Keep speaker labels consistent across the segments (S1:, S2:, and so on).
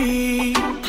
S1: tree.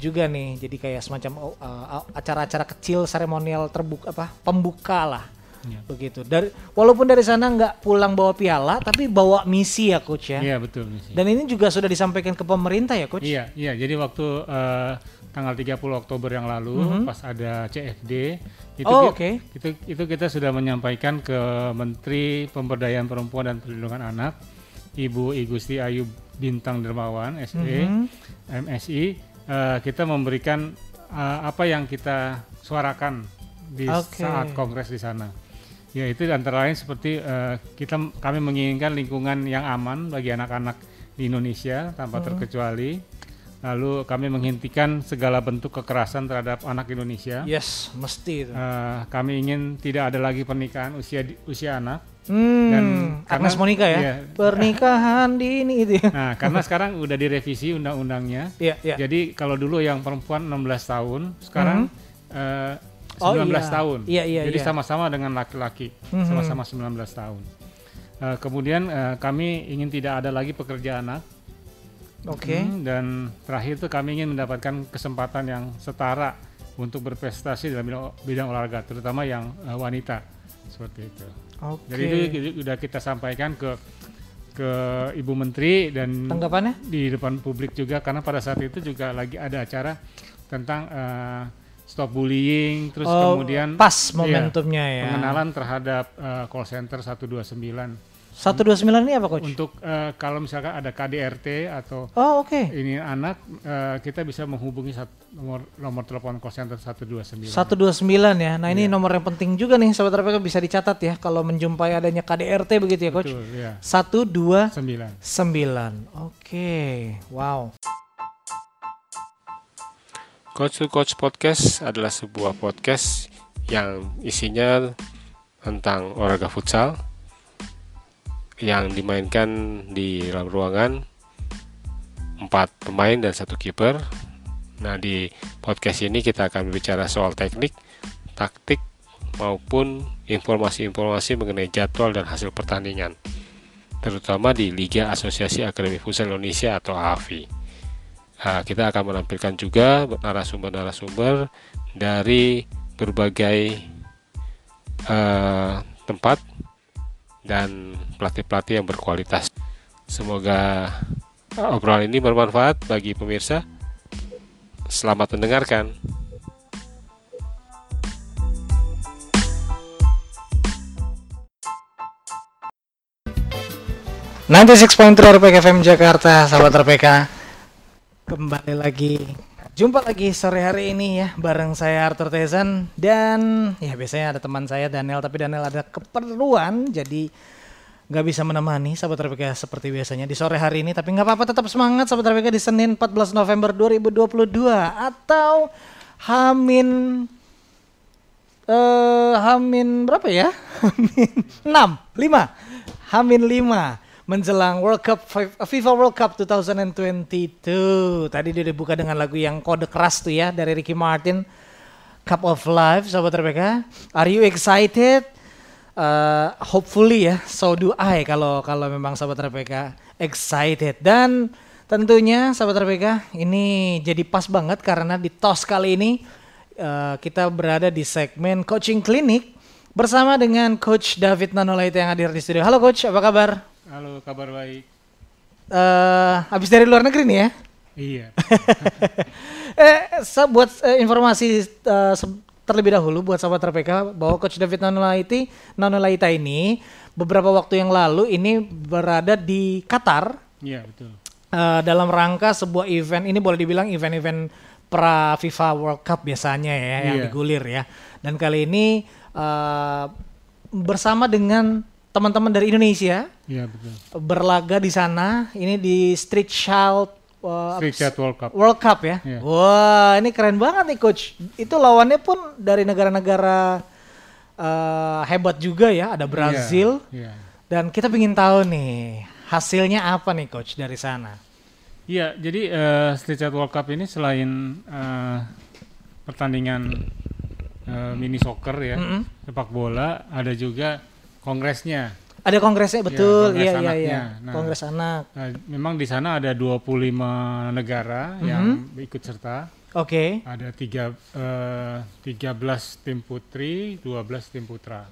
S1: Juga nih, jadi kayak semacam uh, acara-acara kecil seremonial terbuka apa pembuka lah.
S2: Iya.
S1: Begitu. Dari walaupun dari sana nggak pulang bawa piala, tapi bawa misi ya coach ya.
S2: Iya betul misi.
S1: Dan ini juga sudah disampaikan ke pemerintah ya coach.
S2: Iya, iya. Jadi waktu eh, tanggal 30 Oktober yang lalu pas ada CFD itu.
S1: Oh,
S2: ki-
S1: oke.
S2: itu itu kita sudah menyampaikan ke Menteri Pemberdayaan Perempuan dan Perlindungan Anak Ibu Igusti Ayu Bintang Dermawan SE
S1: Mhm.
S2: MSI eh, kita memberikan eh, apa yang kita suarakan di
S1: Oke.
S2: saat kongres di sana. Ya itu antara lain seperti eh, kita kami menginginkan lingkungan yang aman bagi anak-anak di Indonesia tanpa terkecuali. Lalu kami menghentikan segala bentuk kekerasan terhadap anak Indonesia.
S1: Yes, mesti itu.
S2: Eh, kami ingin tidak ada lagi pernikahan usia usia anak.
S1: Hmm,
S2: dan
S1: Agnes
S2: karena-
S1: Monica ya.
S2: iya.
S1: Pernikahan dini itu ya.
S2: Nah, karena sekarang udah direvisi undang-undangnya.
S1: Iya, iya.
S2: Jadi kalau dulu yang perempuan 16 tahun, sekarang eh,
S1: Oh,
S2: 19
S1: iya.
S2: tahun.
S1: Iya, iya,
S2: Jadi
S1: iya.
S2: sama-sama dengan laki-laki,
S1: Mhm.
S2: sama-sama 19 tahun. Eh, kemudian eh, kami ingin tidak ada lagi pekerja anak.
S1: Oke.
S2: Hmm, dan terakhir itu kami ingin mendapatkan kesempatan yang setara untuk berprestasi dalam bidang, bidang olahraga, terutama yang eh, wanita seperti itu.
S1: Oke.
S2: Jadi itu sudah kita sampaikan ke ke Ibu Menteri dan
S1: Tanggapannya?
S2: di depan publik juga karena pada saat itu juga lagi ada acara tentang eh, stop bullying terus
S1: Oh,
S2: kemudian
S1: pas
S2: iya,
S1: momentumnya ya.
S2: pengenalan terhadap eh, call center 129
S1: 129 ini apa coach?
S2: untuk eh, kalau misalkan ada KDRT atau
S1: Oh, oke.
S2: ini anak eh, kita bisa menghubungi sat- nomor nomor telepon call center 129
S1: 129 ya. Nah, ini
S2: Iya.
S1: nomor yang penting juga nih sahabat RPK bisa dicatat ya kalau menjumpai adanya KDRT begitu ya coach.
S2: Betul, ya.
S1: 129.
S2: 9
S1: Oke. Wow.
S3: Coach to Coach Podcast adalah sebuah podcast yang isinya tentang olahraga futsal yang dimainkan di dalam ruangan empat pemain dan satu kiper. Nah di podcast ini kita akan berbicara soal teknik, taktik maupun informasi-informasi mengenai jadwal dan hasil pertandingan, terutama di Liga Asosiasi Akademi Futsal Indonesia atau AFI. Nah, kita akan menampilkan juga narasumber-narasumber dari berbagai eh, tempat dan pelatih-pelatih yang berkualitas. Semoga eh, obrolan ini bermanfaat bagi pemirsa. Selamat mendengarkan.
S1: 96.3 RPK FM Jakarta, sahabat RPK. Kembali lagi. Jumpa lagi sore hari ini ya bareng saya Arthur Tezan dan ya biasanya ada teman saya Daniel tapi Daniel ada keperluan jadi nggak bisa menemani sahabat RPK seperti biasanya di sore hari ini tapi nggak apa-apa tetap semangat sahabat RPK di Senin 14 November 2022 atau Hamin eh Hamin berapa ya? Hamin 6, 5. Hamin 5 menjelang World Cup FIFA World Cup 2022. Tadi dia dibuka dengan lagu yang kode keras tuh ya dari Ricky Martin. Cup of Life, sahabat Rebecca. Are you excited? Uh, hopefully ya, so do I kalau kalau memang sahabat Rebecca excited. Dan Tentunya sahabat RPK ini jadi pas banget karena di TOS kali ini eh, kita berada di segmen coaching klinik bersama dengan Coach David Nanolaita yang hadir di studio. Halo Coach, apa kabar?
S2: Halo, kabar baik.
S1: Eh, habis dari luar negeri nih ya?
S2: Iya.
S1: eh, buat eh, informasi se- terlebih dahulu buat sahabat RPK bahwa Coach David Nanolaita, Nanolaita ini beberapa waktu yang lalu ini berada di Qatar
S2: Iya, betul.
S1: eh, dalam rangka sebuah event ini boleh dibilang event-event pra FIFA World Cup biasanya ya yang
S2: Iya.
S1: digulir ya. Dan kali ini eh, bersama dengan teman-teman dari Indonesia
S2: Iya, betul.
S1: berlaga di sana ini di Street Child eh,
S2: Street Chat World Cup.
S1: World Cup ya.
S2: Iya.
S1: Wah, ini keren banget nih coach. Itu lawannya pun dari negara-negara eh, hebat juga ya, ada Brazil
S2: Iya.
S1: dan kita ingin tahu nih hasilnya apa nih coach dari sana.
S2: Iya, jadi eh, Street Chat World Cup ini selain eh, pertandingan eh, mini soccer ya,
S1: Mm-mm.
S2: sepak bola, ada juga kongresnya.
S1: Ada kongresnya betul,
S2: kongres
S1: iya iya iya.
S2: Nah.
S1: Kongres anak.
S2: Eh, memang di sana ada 25 negara yang ikut serta.
S1: Oke.
S2: Ada tiga, eh, 13 tim putri, 12 tim putra.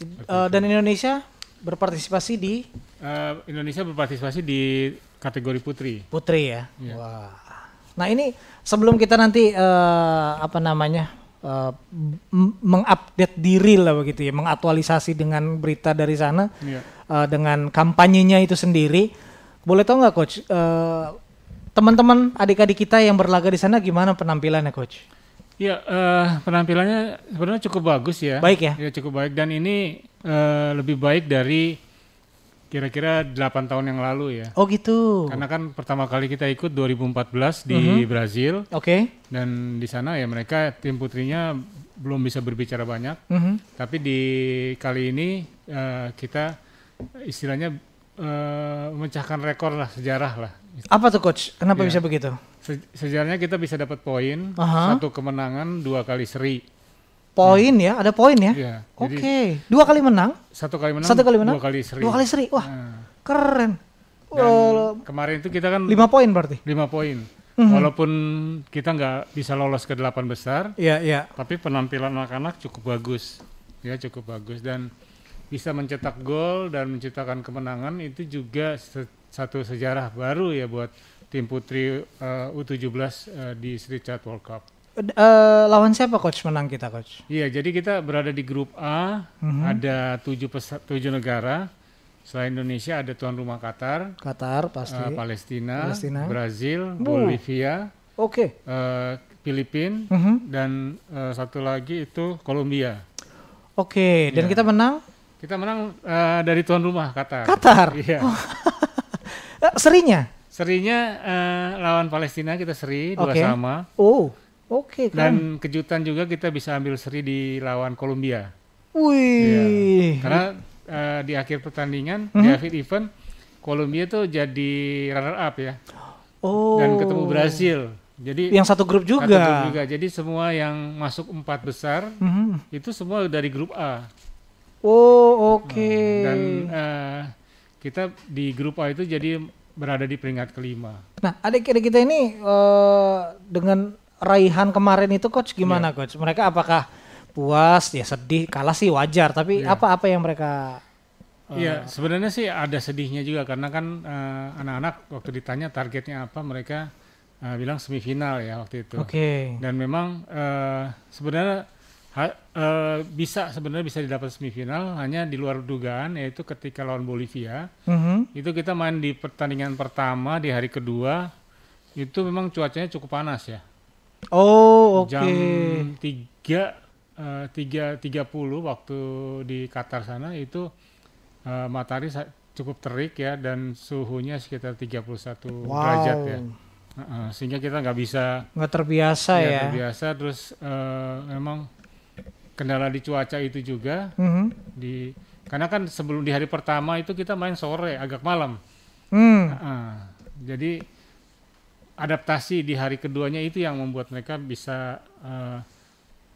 S1: Eh, dan Indonesia berpartisipasi di
S2: Eh, Indonesia berpartisipasi di kategori putri.
S1: putri ya.
S2: Iya.
S1: Wah. Nah ini sebelum kita nanti eh, apa namanya eh, mengupdate diri lah begitu ya, mengaktualisasi dengan berita dari sana
S2: Iya.
S1: eh, dengan kampanyenya itu sendiri. Boleh tahu nggak coach? eh, teman-teman adik-adik kita yang berlaga di sana gimana penampilannya coach?
S2: Ya, eh, penampilannya sebenarnya cukup bagus ya.
S1: Baik ya?
S2: Ya cukup baik dan ini eh, lebih baik dari kira-kira 8 tahun yang lalu ya.
S1: Oh gitu.
S2: Karena kan pertama kali kita ikut 2014 di Brazil
S1: Oke.
S2: dan di sana ya mereka tim putrinya belum bisa berbicara banyak.
S1: Mhm.
S2: Tapi di kali ini eh, kita istilahnya eh, memecahkan rekor lah sejarah lah.
S1: Apa tuh coach? Kenapa
S2: Iya.
S1: bisa begitu?
S2: Se- sejarahnya kita bisa dapat poin
S1: Aha.
S2: satu kemenangan dua kali seri.
S1: Poin ya, ada poin ya?
S2: Iya,
S1: Oke.
S2: jadi
S1: Dua kali menang,
S2: satu kali menang,
S1: satu kali menang,
S2: dua kali seri.
S1: dua kali seri. Wah,
S2: Nah,
S1: keren.
S2: dan kemarin itu kita kan
S1: lima poin berarti.
S2: lima poin.
S1: Mhm.
S2: Walaupun kita nggak bisa lolos ke delapan besar,
S1: Iya, iya.
S2: tapi penampilan anak-anak cukup bagus, ya cukup bagus dan bisa mencetak gol dan menciptakan kemenangan itu juga se- satu sejarah baru ya buat tim putri eh, U17 eh, di Street Chat World Cup.
S1: Eh, lawan siapa coach menang kita coach?
S2: Iya, jadi kita berada di grup A,
S1: Mhm.
S2: ada tujuh, pesa- tujuh negara. Selain Indonesia ada tuan rumah Qatar,
S1: Qatar pasti.
S2: eh, Palestina,
S1: Palestina.
S2: Brazil,
S1: Uh.
S2: Bolivia,
S1: Oke.
S2: eh, Filipina,
S1: Mhm.
S2: dan eh, satu lagi itu Kolombia.
S1: Oke, dan
S2: Iya.
S1: kita menang
S2: Kita menang eh, dari tuan rumah Qatar.
S1: Qatar.
S2: Iya.
S1: Eh, serinya.
S2: Serinya eh, lawan Palestina kita seri dua
S1: Oke.
S2: sama.
S1: Oh, oke keren.
S2: Dan kejutan juga kita bisa ambil seri di lawan Kolombia.
S1: Wih.
S2: Iya. Karena eh, di akhir pertandingan
S1: Mhm.
S2: di akhir event Kolombia tuh jadi runner up ya
S1: oh.
S2: dan ketemu Brazil. Jadi
S1: Yang satu grup juga.
S2: satu grup juga. Jadi semua yang masuk empat besar
S1: Mhm.
S2: itu semua dari grup A.
S1: Oh, oke.
S2: Dan eh, kita di grup A itu jadi berada di peringkat kelima.
S1: Nah, adik-adik kita ini eh, dengan raihan kemarin itu coach gimana
S2: Iya.
S1: coach? Mereka apakah puas, ya sedih, kalah sih wajar, tapi
S2: Iya.
S1: apa-apa yang mereka
S2: Iya, sebenarnya sih ada sedihnya juga karena kan eh, anak-anak waktu ditanya targetnya apa mereka eh, bilang semifinal ya waktu itu.
S1: Oke.
S2: Dan memang eh, sebenarnya ha- eh, bisa sebenarnya bisa didapat semifinal hanya di luar dugaan yaitu ketika lawan Bolivia
S1: Mhm.
S2: itu kita main di pertandingan pertama di hari kedua itu memang cuacanya cukup panas ya.
S1: Oh, oke.
S2: Jam 3 eh, 3.30 waktu di Qatar sana itu eh, matahari cukup terik ya dan suhunya sekitar 31 derajat ya. Heeh, sehingga kita nggak bisa
S1: Nggak terbiasa
S2: ya,
S1: ya.
S2: terbiasa terus eh, memang kendala di cuaca itu juga
S1: Mhm.
S2: di karena kan sebelum di hari pertama itu kita main sore agak malam.
S1: Hmm.
S2: Heeh. jadi adaptasi di hari keduanya itu yang membuat mereka bisa eh,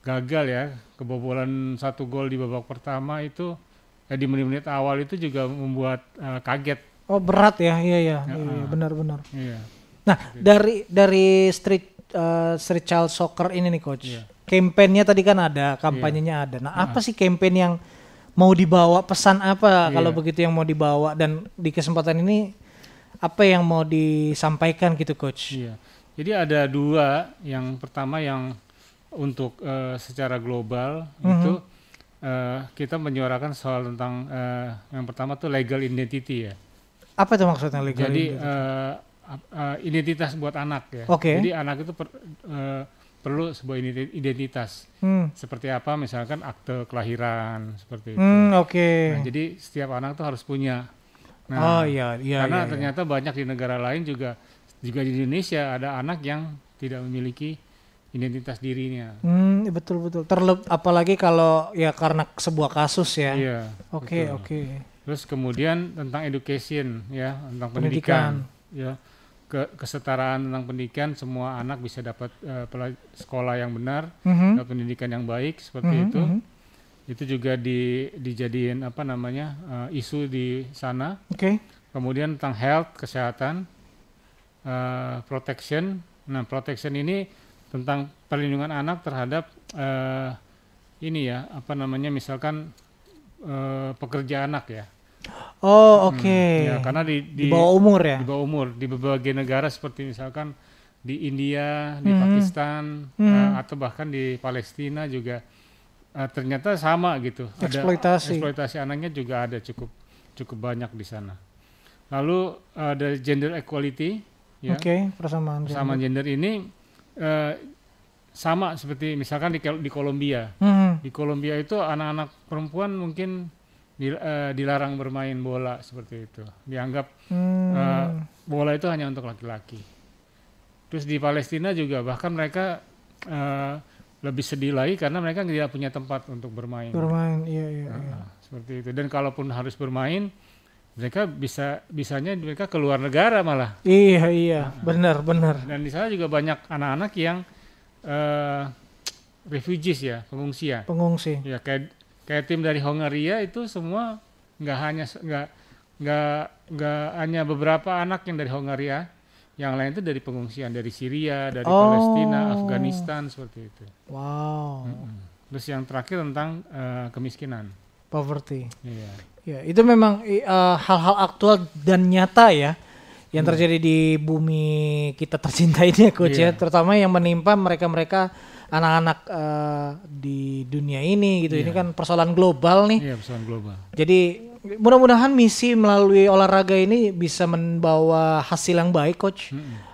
S2: gagal ya. Kebobolan satu gol di babak pertama itu ya di menit-menit awal itu juga membuat eh, kaget.
S1: Oh berat ya, iya iya, iya, iya, benar-benar.
S2: Iya.
S1: Nah dari dari street eh, street child soccer ini nih coach,
S2: Iya.
S1: kampanyenya tadi kan ada, kampanyenya ada. Nah apa sih campaign yang mau dibawa, pesan apa
S2: Iya.
S1: kalau begitu yang mau dibawa? Dan di kesempatan ini apa yang mau disampaikan gitu coach?
S2: Iya. Jadi ada dua. Yang pertama yang untuk eh, secara global itu eh, kita menyuarakan soal tentang eh, yang pertama tuh legal identity ya.
S1: Apa itu maksudnya legal?
S2: Jadi
S1: identity?
S2: ap- eh, identitas buat anak ya.
S1: Oke.
S2: Jadi anak itu per- eh, perlu sebuah identi- identitas.
S1: Hmm,
S2: Seperti apa misalkan akte kelahiran seperti itu.
S1: hmm, oke.
S2: Nah, jadi setiap anak tuh harus punya.
S1: Oh iya iya.
S2: karena
S1: iya, iya.
S2: ternyata banyak di negara lain juga juga di Indonesia ada anak yang tidak memiliki identitas dirinya.
S1: Hmm, betul betul. Terleb apalagi kalau ya karena sebuah kasus ya.
S2: Iya.
S1: Oke
S2: betul.
S1: oke.
S2: Terus kemudian tentang education ya, tentang
S1: Pendidikan.
S2: pendidikan, ya. Ke, kesetaraan tentang pendidikan semua anak bisa dapat pela- sekolah yang benar,
S1: Mhm.
S2: dapat pendidikan yang baik seperti
S1: Mhm,
S2: itu.
S1: mhm.
S2: Itu juga di dijadiin apa namanya? eh, isu di sana.
S1: Oke.
S2: Kemudian tentang health, kesehatan, eh, protection. Nah, protection ini tentang perlindungan anak terhadap eh, ini ya, apa namanya, misalkan eh, pekerja anak ya.
S1: Oh oke.
S2: Ya, karena di,
S1: Di
S2: di,
S1: bawah umur ya.
S2: di bawah umur di berbagai negara seperti misalkan di India, di
S1: Mhm.
S2: Pakistan,
S1: Mhm.
S2: eh, atau bahkan di Palestina juga eh, ternyata sama gitu.
S1: Eksploitasi.
S2: Ada eksploitasi anaknya juga ada cukup cukup banyak di sana. Lalu ada gender equality, ya.
S1: Oke, persamaan.
S2: Sama gender ini eh, sama seperti misalkan di, di Kolombia.
S1: Hmm,
S2: Di Kolombia itu anak-anak perempuan mungkin dil- dilarang bermain bola seperti itu. Dianggap
S1: hmm,
S2: eh, bola itu hanya untuk laki-laki. Terus di Palestina juga bahkan mereka eh, lebih sedih lagi karena mereka tidak punya tempat untuk bermain.
S1: bermain. Iya iya. iya.
S2: Nah, seperti itu. Dan kalaupun harus bermain, mereka bisa bisanya mereka keluar negara malah.
S1: Iya iya. Benar benar.
S2: Dan di sana juga banyak anak-anak yang eh, refugees ya, pengungsian.
S1: Pengungsi.
S2: Ya kayak kayak tim dari Hongaria itu semua nggak hanya nggak nggak nggak hanya beberapa anak yang dari Hongaria, yang lain itu dari pengungsian dari Syria, dari
S1: Oh.
S2: Palestina, Afghanistan seperti itu.
S1: Wow.
S2: Terus yang terakhir tentang eh, kemiskinan.
S1: Poverty.
S2: Iya.
S1: Ya, itu memang eh, hal-hal aktual dan nyata ya yang terjadi di bumi kita tercinta ini ya coach ya,
S2: Iya.
S1: terutama yang menimpa mereka-mereka anak-anak eh, di dunia ini gitu. Ini
S2: Iya.
S1: kan persoalan global nih.
S2: Iya, persoalan global.
S1: Jadi mudah-mudahan misi melalui olahraga ini bisa membawa hasil yang baik coach.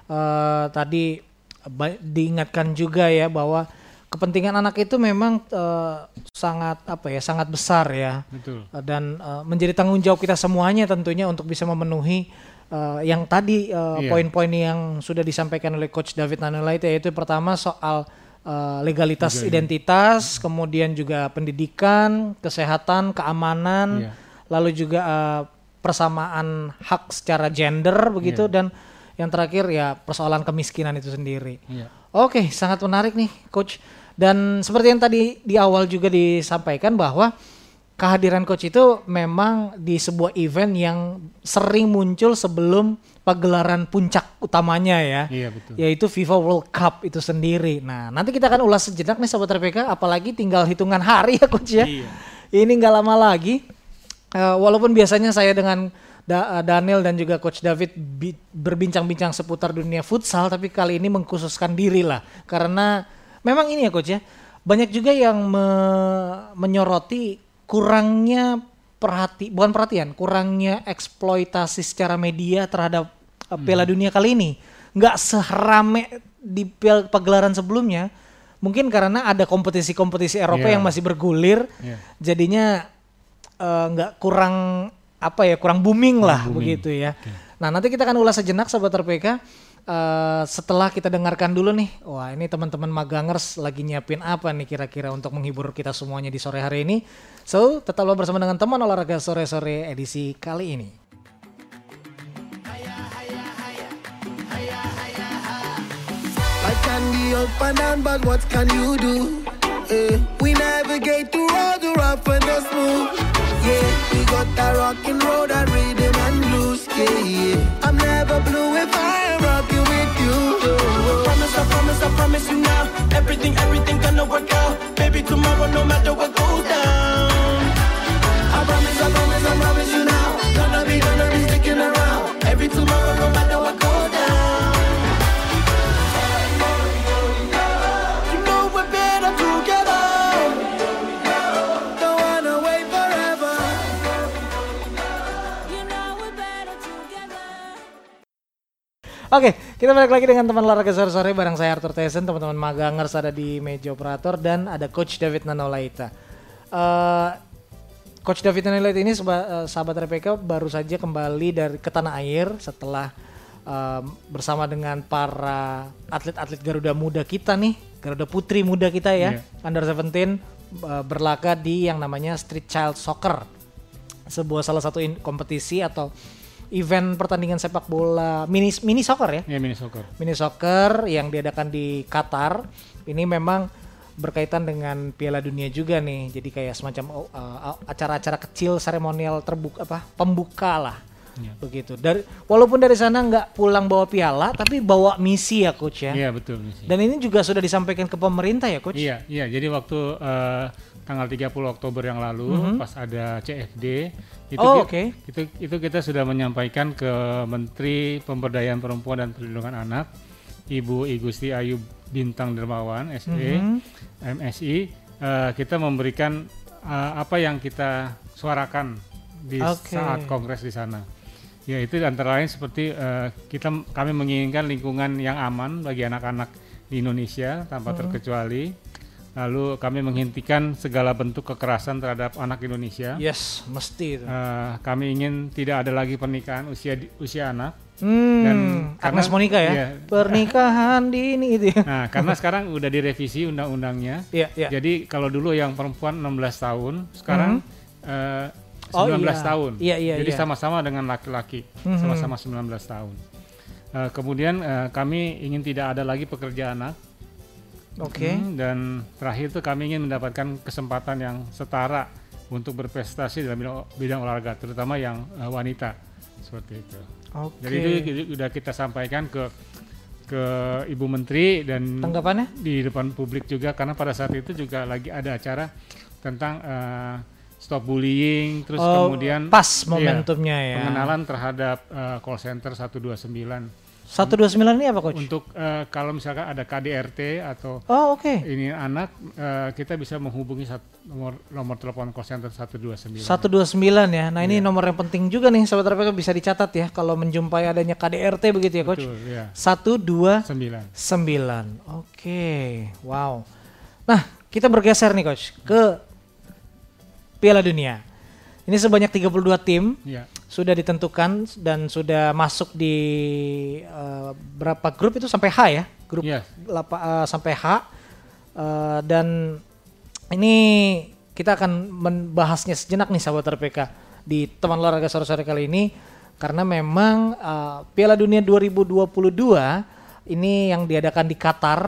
S1: Eh, tadi ba- diingatkan juga ya bahwa kepentingan anak itu memang eh, sangat apa ya sangat besar ya
S2: Betul.
S1: Uh, dan uh, menjadi tanggung jawab kita semuanya tentunya untuk bisa memenuhi uh, yang tadi uh,
S2: Iya.
S1: poin-poin yang sudah disampaikan oleh coach David Nanelait yaitu pertama soal uh, legalitas identitas, kemudian juga pendidikan, kesehatan, keamanan,
S2: Iya.
S1: Lalu juga uh, persamaan hak secara gender begitu
S2: Iya.
S1: dan yang terakhir ya persoalan kemiskinan itu sendiri.
S2: Iya.
S1: Oke, sangat menarik nih, coach. Dan seperti yang tadi di awal juga disampaikan bahwa kehadiran coach itu memang di sebuah event yang sering muncul sebelum pagelaran puncak utamanya ya,
S2: Iya, betul.
S1: yaitu FIFA World Cup itu sendiri. Nah, nanti kita akan ulas sejenak nih Sobat RPK, apalagi tinggal hitungan hari ya coach ya.
S2: Iya.
S1: Ini nggak lama lagi. Eh, walaupun biasanya saya dengan Da- eh, Daniel dan juga Coach David bi- berbincang-bincang seputar dunia futsal, tapi kali ini mengkhususkan diri lah, karena memang ini ya Coach ya, banyak juga yang me- menyoroti kurangnya perhati, bukan perhatian, kurangnya eksploitasi secara media terhadap eh, Piala Dunia kali ini, nggak serame di pagelaran sebelumnya. Mungkin karena ada kompetisi-kompetisi Eropa
S2: Iya.
S1: yang masih bergulir,
S2: Iya.
S1: jadinya eh, nggak kurang apa ya kurang booming lah begitu ya. Nah nanti kita akan ulas sejenak sobat RPK Eh, setelah kita dengarkan dulu nih, wah ini teman-teman magangers lagi nyiapin apa nih kira-kira untuk menghibur kita semuanya di sore hari ini. So tetaplah bersama dengan teman olahraga sore-sore edisi kali ini.
S4: I can be up and down, but what can you do? Eh, we navigate through all the rough and the smooth. Yeah, we got that rock and roll, that rhythm and blues. Yeah, yeah. I'm never blue if I am rocking with you.
S5: Promise, I promise, I promise you now. Everything, everything gonna work out. Baby, tomorrow, no matter what goes down.
S1: Oke, kita balik lagi dengan teman olahraga sore-sore bareng saya Arthur Tyson, teman-teman magangers ada di meja operator dan ada Coach David Nanolaita. Eh, Coach David Nanolaita ini seba- eh, sahabat RPK baru saja kembali dari ke tanah air setelah eh, bersama dengan para atlet-atlet Garuda muda kita nih, Garuda putri muda kita ya, under 17 eh, berlaga di yang namanya Street Child Soccer. Sebuah salah satu in- kompetisi atau event pertandingan sepak bola mini mini soccer ya
S2: Ya mini soccer.
S1: mini soccer yang diadakan di Qatar ini memang berkaitan dengan Piala Dunia juga nih jadi kayak semacam oh, uh, acara-acara kecil seremonial terbuka apa pembuka lah
S2: Iya.
S1: begitu dari walaupun dari sana nggak pulang bawa piala tapi bawa misi ya coach ya
S2: Iya betul misi.
S1: dan ini juga sudah disampaikan ke pemerintah ya coach
S2: Iya, iya. Jadi waktu eh, tanggal 30 Oktober yang lalu pas ada CFD itu.
S1: Oh,
S2: ki-
S1: oke.
S2: itu itu kita sudah menyampaikan ke Menteri Pemberdayaan Perempuan dan Perlindungan Anak Ibu Igusti Ayu Bintang Dermawan SE
S1: Mhm.
S2: MSI eh, kita memberikan eh, apa yang kita suarakan di
S1: Oke.
S2: saat kongres di sana. Ya itu antara lain seperti eh, kita kami menginginkan lingkungan yang aman bagi anak-anak di Indonesia tanpa terkecuali. Lalu kami menghentikan segala bentuk kekerasan terhadap anak Indonesia.
S1: yes mesti itu
S2: Eh, kami ingin tidak ada lagi pernikahan usia usia anak.
S1: hmm,
S2: dan
S1: Agnes
S2: karena-
S1: Monica ya
S2: iya.
S1: pernikahan dini itu ya
S2: Nah, karena sekarang udah direvisi undang-undangnya.
S1: Iya, iya.
S2: Jadi kalau dulu yang perempuan 16 tahun, sekarang eh,
S1: Oh,
S2: 19
S1: iya.
S2: tahun.
S1: Iya, iya,
S2: Jadi
S1: iya.
S2: sama-sama dengan laki-laki,
S1: Mhm.
S2: sama-sama 19 tahun. Eh, kemudian eh, kami ingin tidak ada lagi pekerja anak.
S1: Oke.
S2: Hmm, dan terakhir itu kami ingin mendapatkan kesempatan yang setara untuk berprestasi dalam bidang, bidang olahraga, terutama yang eh, wanita. Seperti itu.
S1: oke.
S2: Jadi itu sudah kita sampaikan ke ke Ibu Menteri dan
S1: tanggapannya?
S2: di depan publik juga karena pada saat itu juga lagi ada acara tentang eh, stop bullying terus
S1: Oh,
S2: kemudian
S1: pas
S2: iya,
S1: momentumnya ya.
S2: pengenalan terhadap eh, call center 129
S1: 129 ini apa coach?
S2: untuk eh, kalau misalkan ada KDRT atau
S1: Oh oke.
S2: ini anak eh, kita bisa menghubungi sat- nomor nomor telepon call center 129
S1: 129 ya. Nah
S2: Iya.
S1: ini nomor yang penting juga nih sahabat RPK bisa dicatat ya kalau menjumpai adanya KDRT begitu ya coach.
S2: Betul, ya.
S1: 129.
S2: 9
S1: Oke. Wow. Nah, kita bergeser nih coach ke Piala Dunia. Ini sebanyak 32 tim
S2: ya
S1: sudah ditentukan dan sudah masuk di eh, berapa grup itu sampai H ya? Grup
S2: Yes.
S1: lapa- eh, sampai H. Eh, dan ini kita akan membahasnya sejenak nih sahabat RPK di teman olahraga sore-sore kali ini karena memang eh, Piala Dunia 2022 ini yang diadakan di Qatar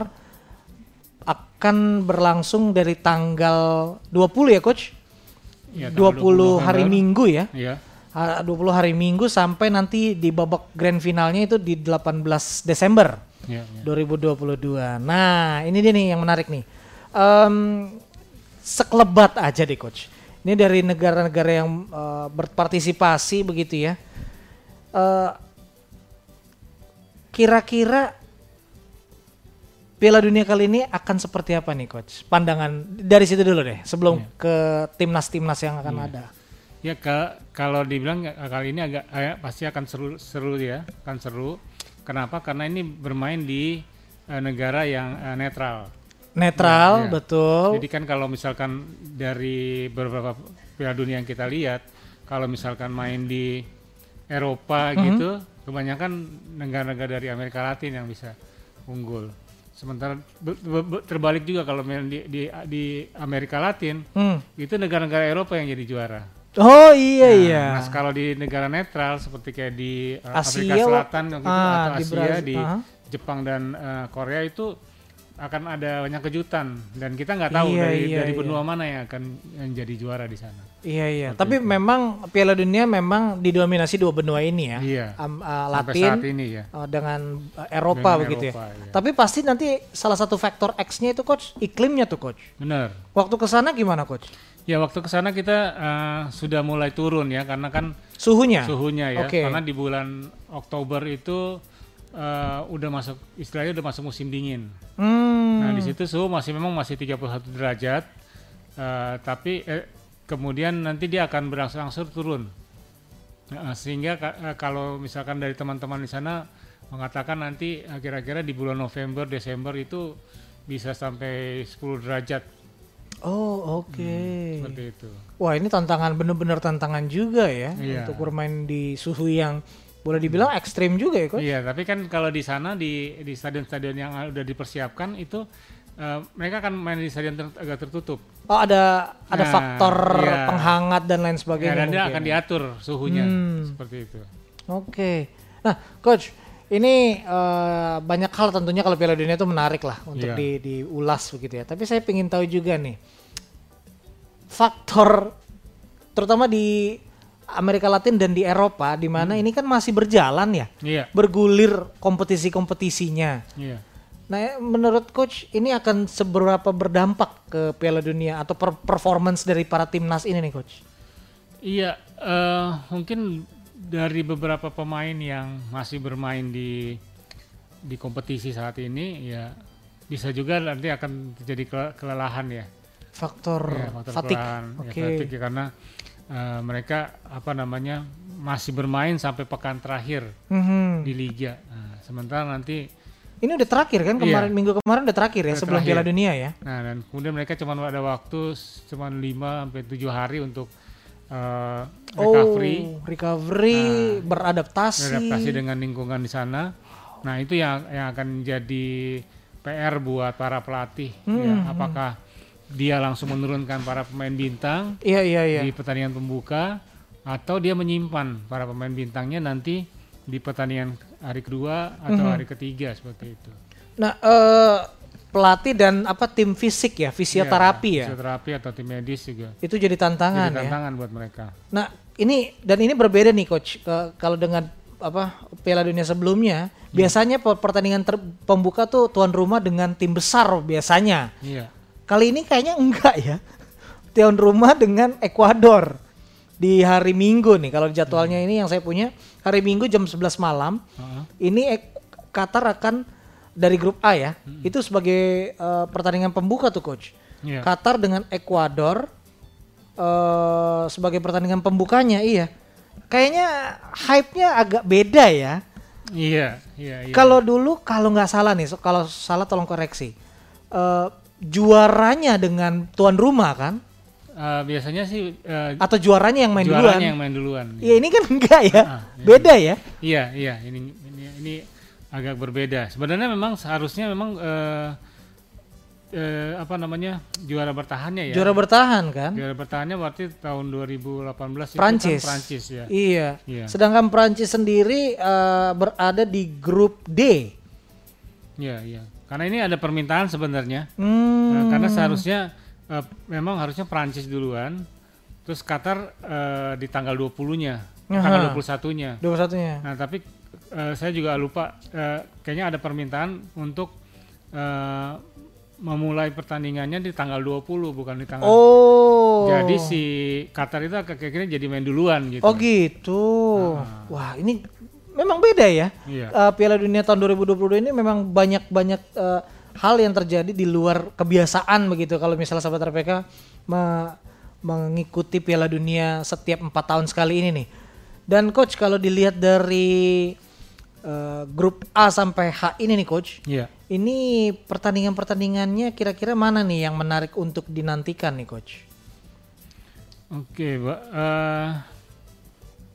S1: akan berlangsung dari tanggal 20 ya coach?
S2: Ya,
S1: 20
S2: tanggal
S1: hari. Minggu ya.
S2: ya
S1: 20 hari Minggu sampai nanti di babak grand finalnya itu di 18 Desember
S2: ya, ya.
S1: 2022. Nah, ini dia nih yang menarik nih. Em, sekelebat aja deh coach. Ini dari negara-negara yang eh, berpartisipasi begitu ya. Eh, Kira-kira Piala Dunia kali ini akan seperti apa nih coach? Pandangan dari situ dulu deh, sebelum ke timnas-timnas yang akan ada.
S2: Ya ka- kalau dibilang kali ini agak eh, pasti akan seru seru ya, akan seru. Kenapa? Karena ini bermain di eh, negara yang eh, netral.
S1: Netral,
S2: Ya, ya.
S1: betul.
S2: Jadi kan kalau misalkan dari beberapa Piala Dunia yang kita lihat, kalau misalkan main di Eropa
S1: Mhm.
S2: gitu, kebanyakan negara-negara dari Amerika Latin yang bisa unggul. Sementara be- be- be- terbalik juga kalau main di, di di Amerika Latin,
S1: Hmm.
S2: itu negara-negara Eropa yang jadi juara.
S1: Oh iya
S2: Nah,
S1: iya.
S2: Nah, kalau di negara netral seperti kayak di uh,
S1: Asia,
S2: Afrika Selatan gitu,
S1: ah,
S2: atau
S1: di
S2: Asia,
S1: Brazil,
S2: di
S1: aha.
S2: Jepang dan uh, Korea itu akan ada banyak kejutan dan kita nggak tahu
S1: Iya,
S2: dari
S1: iya,
S2: dari
S1: iya.
S2: benua mana yang akan yang jadi juara di sana.
S1: Iya iya. Tapi memang Piala Dunia memang didominasi dua benua ini ya.
S2: Iya.
S1: Am- uh, Latin
S2: saat ini ya.
S1: uh, dengan uh, Eropa
S2: Dengan
S1: begitu
S2: Eropa,
S1: ya.
S2: iya.
S1: Tapi pasti nanti salah satu faktor X-nya itu coach iklimnya tuh coach.
S2: Benar.
S1: Waktu ke sana gimana coach?
S2: Ya waktu ke sana kita eh, sudah mulai turun ya karena kan
S1: Suhunya?
S2: suhunya ya.
S1: Oke.
S2: Karena di bulan Oktober itu eh, udah masuk istilahnya udah masuk musim dingin.
S1: Hmm.
S2: Nah di situ suhu masih memang masih 31 derajat, eh, tapi eh, kemudian nanti dia akan berangsur-angsur turun. Nah, sehingga eh, kalau misalkan dari teman-teman di sana mengatakan nanti kira-kira di bulan November Desember itu bisa sampai 10 derajat
S1: Oh oke.
S2: seperti itu.
S1: Wah ini tantangan bener-bener tantangan juga ya
S2: Iya.
S1: untuk bermain di suhu yang boleh dibilang ekstrim juga ya coach.
S2: Iya, tapi kan kalau di sana di di stadion-stadion yang udah dipersiapkan itu eh, mereka akan main di stadion ter- agak tertutup.
S1: Oh ada ada
S2: Nah,
S1: faktor
S2: iya.
S1: penghangat dan lain
S2: Ya,
S1: sebagainya.
S2: dan dia
S1: mungkin.
S2: akan diatur suhunya
S1: Hmm.
S2: seperti itu.
S1: Oke. Nah, coach, ini eh, banyak hal tentunya kalau Piala Dunia itu menarik lah untuk
S2: Iya.
S1: di diulas begitu ya. Tapi saya ingin tahu juga nih faktor terutama di Amerika Latin dan di Eropa di mana
S2: Hmm.
S1: ini kan masih berjalan ya.
S2: Iya,
S1: Bergulir kompetisi-kompetisinya.
S2: iya.
S1: Nah, menurut coach ini akan seberapa berdampak ke Piala Dunia atau per- performance dari para timnas ini nih coach?
S2: Iya, eh, mungkin dari beberapa pemain yang masih bermain di di kompetisi saat ini, ya bisa juga nanti akan terjadi kele- kelelahan ya.
S1: Faktor,
S2: Ya, faktor kelelahan, ya,
S1: Oke.
S2: fatigue, karena eh, mereka apa namanya masih bermain sampai pekan terakhir
S1: Mhm.
S2: di liga. Nah, sementara nanti,
S1: Ini udah terakhir kan kemarin
S2: Iya.
S1: minggu kemarin udah terakhir ya
S2: Udah
S1: sebelum
S2: terakhir.
S1: Piala Dunia ya.
S2: nah dan kemudian mereka cuma ada waktu cuma 5 sampai 7 hari untuk eh, recovery.
S1: Oh, recovery, beradaptasi.
S2: beradaptasi dengan lingkungan di sana. Nah itu yang yang akan jadi PR buat para pelatih.
S1: Hmm,
S2: ya. Apakah dia langsung menurunkan para pemain bintang
S1: Iya iya iya.
S2: di pertandingan pembuka, atau dia menyimpan para pemain bintangnya nanti di pertandingan hari kedua atau
S1: Hmm.
S2: hari ketiga seperti itu.
S1: Nah, eh, pelatih dan apa tim fisik ya, fisioterapi ya.
S2: Fisioterapi atau tim medis juga.
S1: Itu jadi tantangan
S2: Jadi
S1: ya.
S2: tantangan buat mereka.
S1: Nah, ini dan ini berbeda nih coach ke- kalau dengan apa Piala Dunia sebelumnya,
S2: Hmm.
S1: biasanya pe- pertandingan ter- pembuka tuh tuan rumah dengan tim besar biasanya.
S2: Iya.
S1: Kali ini kayaknya enggak ya. Tuan rumah dengan Ekuador di hari Minggu nih. Kalau jadwalnya ini yang saya punya hari Minggu jam 11 malam.
S2: Heeh.
S1: Ini Ek- Qatar akan dari grup A ya. Itu sebagai eh, pertandingan pembuka tuh coach.
S2: Iya.
S1: Qatar dengan Ekuador eh sebagai pertandingan pembukanya iya. Kayaknya hype-nya agak beda ya.
S2: Iya, iya, iya.
S1: Kalau dulu kalau nggak salah nih, kalau salah tolong koreksi. Eh juaranya dengan tuan rumah kan?
S2: Eh, biasanya sih eh,
S1: Atau juaranya yang main
S2: juaranya
S1: duluan?
S2: yang main duluan.
S1: Ya ini kan enggak ya.
S2: Ah, iya.
S1: Beda ya.
S2: Iya, iya, ini ini ini agak berbeda. Sebenarnya memang seharusnya memang eh, eh, apa namanya juara bertahannya ya.
S1: Juara bertahan kan?
S2: Juara bertahannya berarti tahun 2018
S1: Prancis.
S2: itu kan Prancis ya.
S1: Iya.
S2: Iya.
S1: Sedangkan Prancis sendiri eh, berada di grup D.
S2: Iya, iya. Karena ini ada permintaan sebenarnya.
S1: Hmm.
S2: Nah, karena seharusnya eh, memang harusnya Prancis duluan. Terus Qatar eh, di tanggal 20-nya, tanggal
S1: Aha.
S2: 21-nya.
S1: Dua satunya.
S2: Nah, tapi eh, saya juga lupa eh, kayaknya ada permintaan untuk eh, memulai pertandingannya di tanggal 20 bukan di tanggal
S1: Oh.
S2: Jadi si Qatar itu kayaknya jadi main duluan gitu.
S1: Oh gitu. Wah ini memang beda ya.
S2: Iya.
S1: Eh, Piala Dunia tahun 2022 ini memang banyak-banyak eh, hal yang terjadi di luar kebiasaan begitu. Kalau misalnya sahabat RPK me- mengikuti Piala Dunia setiap empat tahun sekali ini nih. Dan coach kalau dilihat dari eh, grup A sampai H ini nih coach,
S2: Iya.
S1: ini pertandingan-pertandingannya kira-kira mana nih yang menarik untuk dinantikan nih coach?
S2: Oke, Mbak. Eh,